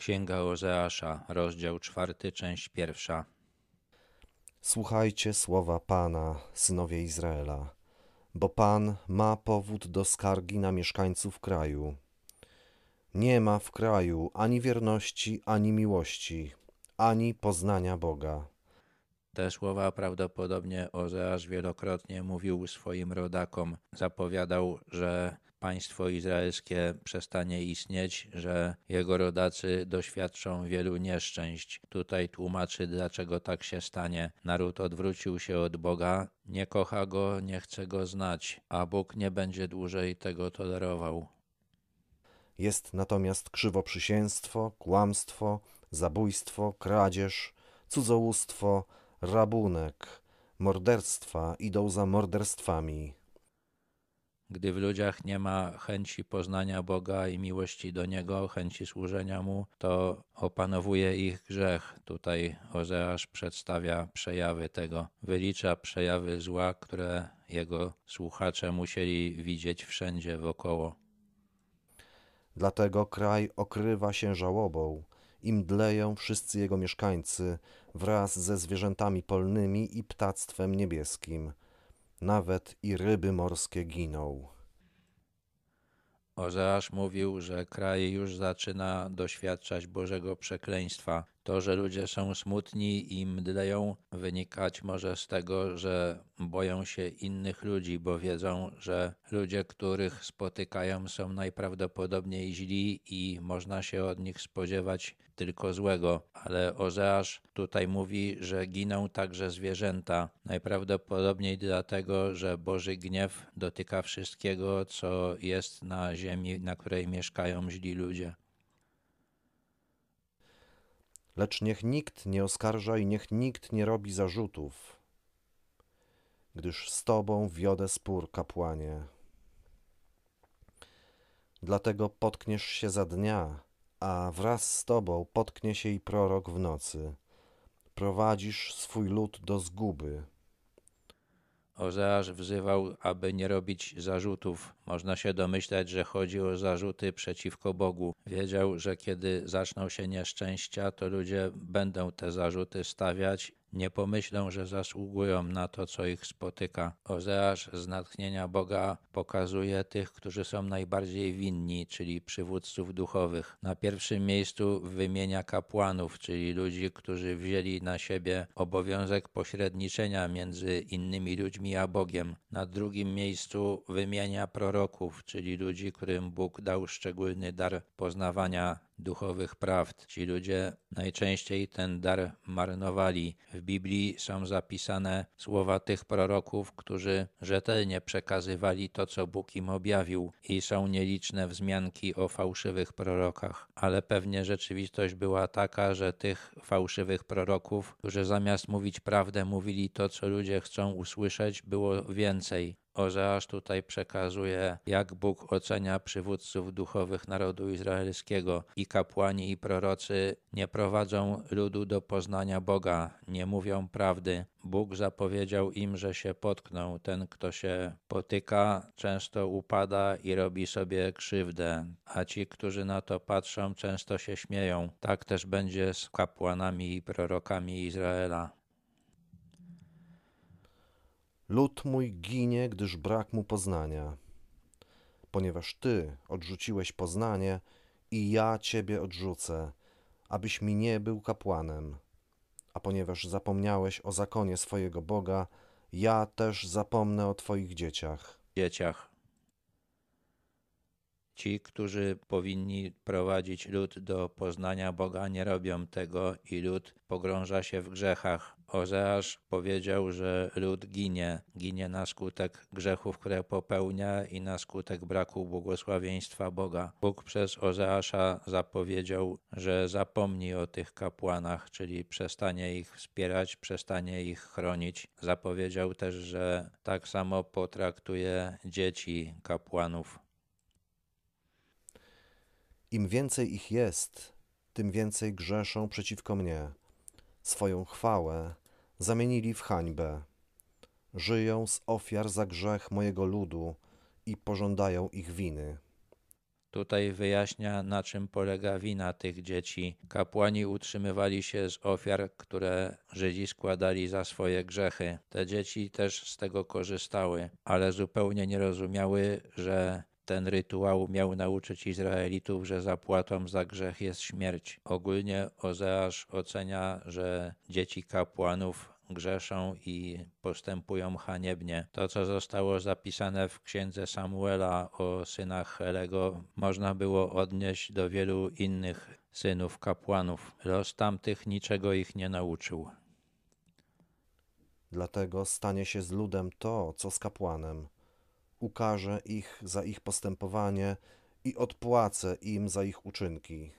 Księga Ozeasza, rozdział czwarty, część pierwsza. Słuchajcie słowa Pana, synowie Izraela, bo Pan ma powód do skargi na mieszkańców kraju. Nie ma w kraju ani wierności, ani miłości, ani poznania Boga. Te słowa prawdopodobnie Ozeasz wielokrotnie mówił swoim rodakom. Zapowiadał, że państwo izraelskie przestanie istnieć, że jego rodacy doświadczą wielu nieszczęść. Tutaj tłumaczy, dlaczego tak się stanie. Naród odwrócił się od Boga, nie kocha go, nie chce go znać, a Bóg nie będzie dłużej tego tolerował. Jest natomiast krzywoprzysięstwo, kłamstwo, zabójstwo, kradzież, cudzołóstwo, rabunek, morderstwa idą za morderstwami. Gdy w ludziach nie ma chęci poznania Boga i miłości do Niego, chęci służenia Mu, to opanowuje ich grzech. Tutaj Ozeasz przedstawia przejawy tego, wylicza przejawy zła, które jego słuchacze musieli widzieć wszędzie wokoło. Dlatego kraj okrywa się żałobą i mdleją wszyscy jego mieszkańcy wraz ze zwierzętami polnymi i ptactwem niebieskim. Nawet i ryby morskie giną. Ozeasz mówił, że kraj już zaczyna doświadczać Bożego przekleństwa. To, że ludzie są smutni i mdleją, wynikać może z tego, że boją się innych ludzi, bo wiedzą, że ludzie, których spotykają, są najprawdopodobniej źli i można się od nich spodziewać tylko złego. Ale Ozeasz tutaj mówi, że giną także zwierzęta. Najprawdopodobniej dlatego, że Boży gniew dotyka wszystkiego, co jest na ziemi, na której mieszkają źli ludzie. Lecz niech nikt nie oskarża i niech nikt nie robi zarzutów, gdyż z Tobą wiodę spór, kapłanie. Dlatego potkniesz się za dnia, a wraz z Tobą potknie się i prorok w nocy. Prowadzisz swój lud do zguby. Ozeasz wzywał, aby nie robić zarzutów. Można się domyślać, że chodzi o zarzuty przeciwko Bogu. Wiedział, że kiedy zaczną się nieszczęścia, to ludzie będą te zarzuty stawiać nie pomyślą, że zasługują na to, co ich spotyka. Ozeasz z natchnienia Boga pokazuje tych, którzy są najbardziej winni, czyli przywódców duchowych. Na pierwszym miejscu wymienia kapłanów, czyli ludzi, którzy wzięli na siebie obowiązek pośredniczenia między innymi ludźmi a Bogiem. Na drugim miejscu wymienia proroków, czyli ludzi, którym Bóg dał szczególny dar poznawania duchowych prawd. Ci ludzie najczęściej ten dar marnowali. W Biblii są zapisane słowa tych proroków, którzy rzetelnie przekazywali to, co Bóg im objawił, i są nieliczne wzmianki o fałszywych prorokach. Ale pewnie rzeczywistość była taka, że tych fałszywych proroków, którzy zamiast mówić prawdę, mówili to, co ludzie chcą usłyszeć, było więcej. Ozeasz tutaj przekazuje, jak Bóg ocenia przywódców duchowych narodu izraelskiego. I kapłani, i prorocy nie prowadzą ludu do poznania Boga, nie mówią prawdy. Bóg zapowiedział im, że się potkną. Ten, kto się potyka, często upada i robi sobie krzywdę, a ci, którzy na to patrzą, często się śmieją. Tak też będzie z kapłanami i prorokami Izraela. Lud mój ginie, gdyż brak mu poznania. Ponieważ Ty odrzuciłeś poznanie, i ja Ciebie odrzucę, abyś mi nie był kapłanem. A ponieważ zapomniałeś o zakonie swojego Boga, ja też zapomnę o Twoich dzieciach. Dzieciach. Ci, którzy powinni prowadzić lud do poznania Boga, nie robią tego i lud pogrąża się w grzechach. Ozeasz powiedział, że lud ginie. Ginie na skutek grzechów, które popełnia i na skutek braku błogosławieństwa Boga. Bóg przez Ozeasza zapowiedział, że zapomni o tych kapłanach, czyli przestanie ich wspierać, przestanie ich chronić. Zapowiedział też, że tak samo potraktuje dzieci kapłanów. Im więcej ich jest, tym więcej grzeszą przeciwko mnie. Swoją chwałę zamienili w hańbę. Żyją z ofiar za grzech mojego ludu i pożądają ich winy. Tutaj wyjaśnia, na czym polega wina tych dzieci. Kapłani utrzymywali się z ofiar, które Żydzi składali za swoje grzechy. Te dzieci też z tego korzystały, ale zupełnie nie rozumiały, że ten rytuał miał nauczyć Izraelitów, że zapłatą za grzech jest śmierć. Ogólnie Ozeasz ocenia, że dzieci kapłanów grzeszą i postępują haniebnie. To, co zostało zapisane w księdze Samuela o synach Helego, można było odnieść do wielu innych synów kapłanów. Los tamtych niczego ich nie nauczył. Dlatego stanie się z ludem to, co z kapłanem. Ukaże ich za ich postępowanie i odpłacę im za ich uczynki.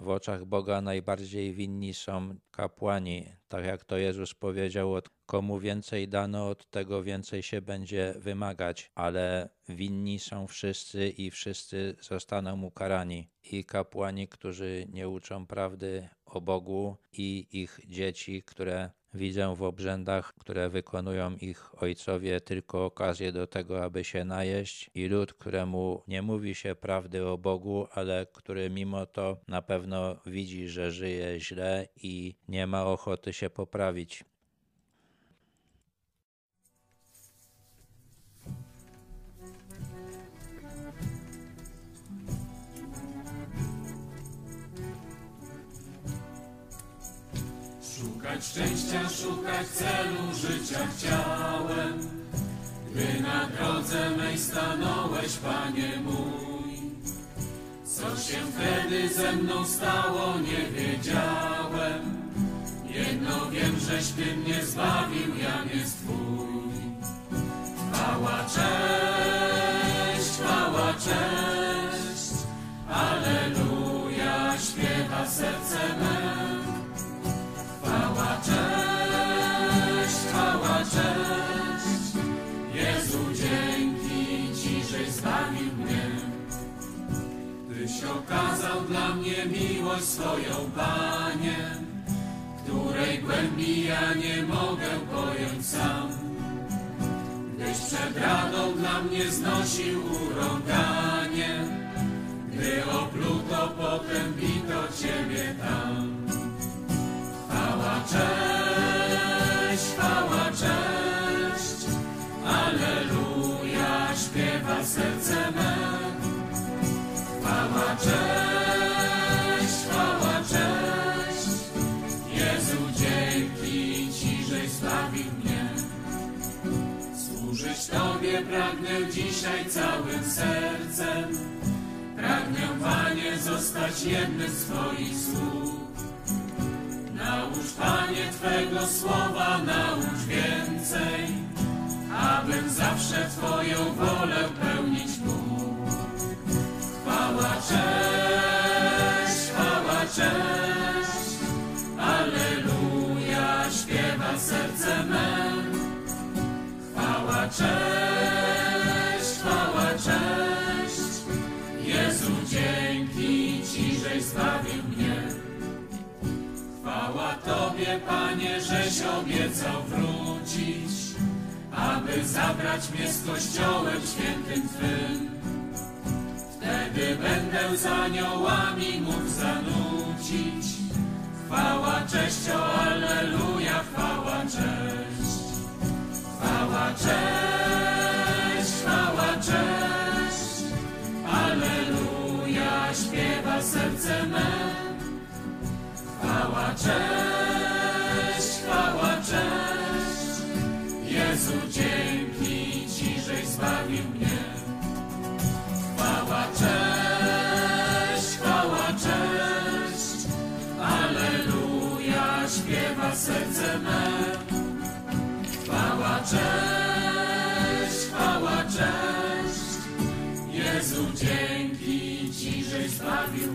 W oczach Boga najbardziej winni są kapłani, tak jak to Jezus powiedział, od komu więcej dano, od tego więcej się będzie wymagać, ale winni są wszyscy i wszyscy zostaną ukarani. I kapłani, którzy nie uczą prawdy o Bogu, i ich dzieci, które widzę w obrzędach, które wykonują ich ojcowie, tylko okazję do tego, aby się najeść, i lud, któremu nie mówi się prawdy o Bogu, ale który mimo to na pewno widzi, że żyje źle i nie ma ochoty się poprawić. Szczęścia, szukać celu życia chciałem, gdy na drodze mej stanąłeś, Panie mój. Co się wtedy ze mną stało, nie wiedziałem. Jedno wiem, żeś Ty mnie zbawił, Jan jest Twój. Chwała, cześć, chwała, cześć, swoją, Panie, której głębi ja nie mogę pojąć sam. Gdyś przed radą dla mnie znosił urąganie, gdy opluto, potem bito Ciebie tam. Chwała, cześć, pragnę dzisiaj całym sercem, pragnę, Panie, zostać jednym z Twoich sług. Naucz, Panie, Twego słowa, naucz więcej, abym zawsze Twoją wolę pełnić Tobie, Panie, żeś obiecał wrócić, aby zabrać mnie z Kościołem świętym Twym. Wtedy będę z aniołami mógł zanucić. Chwała, cześć, o Alleluja, serce me. Chwała, cześć, chwała, cześć. Jezu, dzięki Ci, żeś zbawił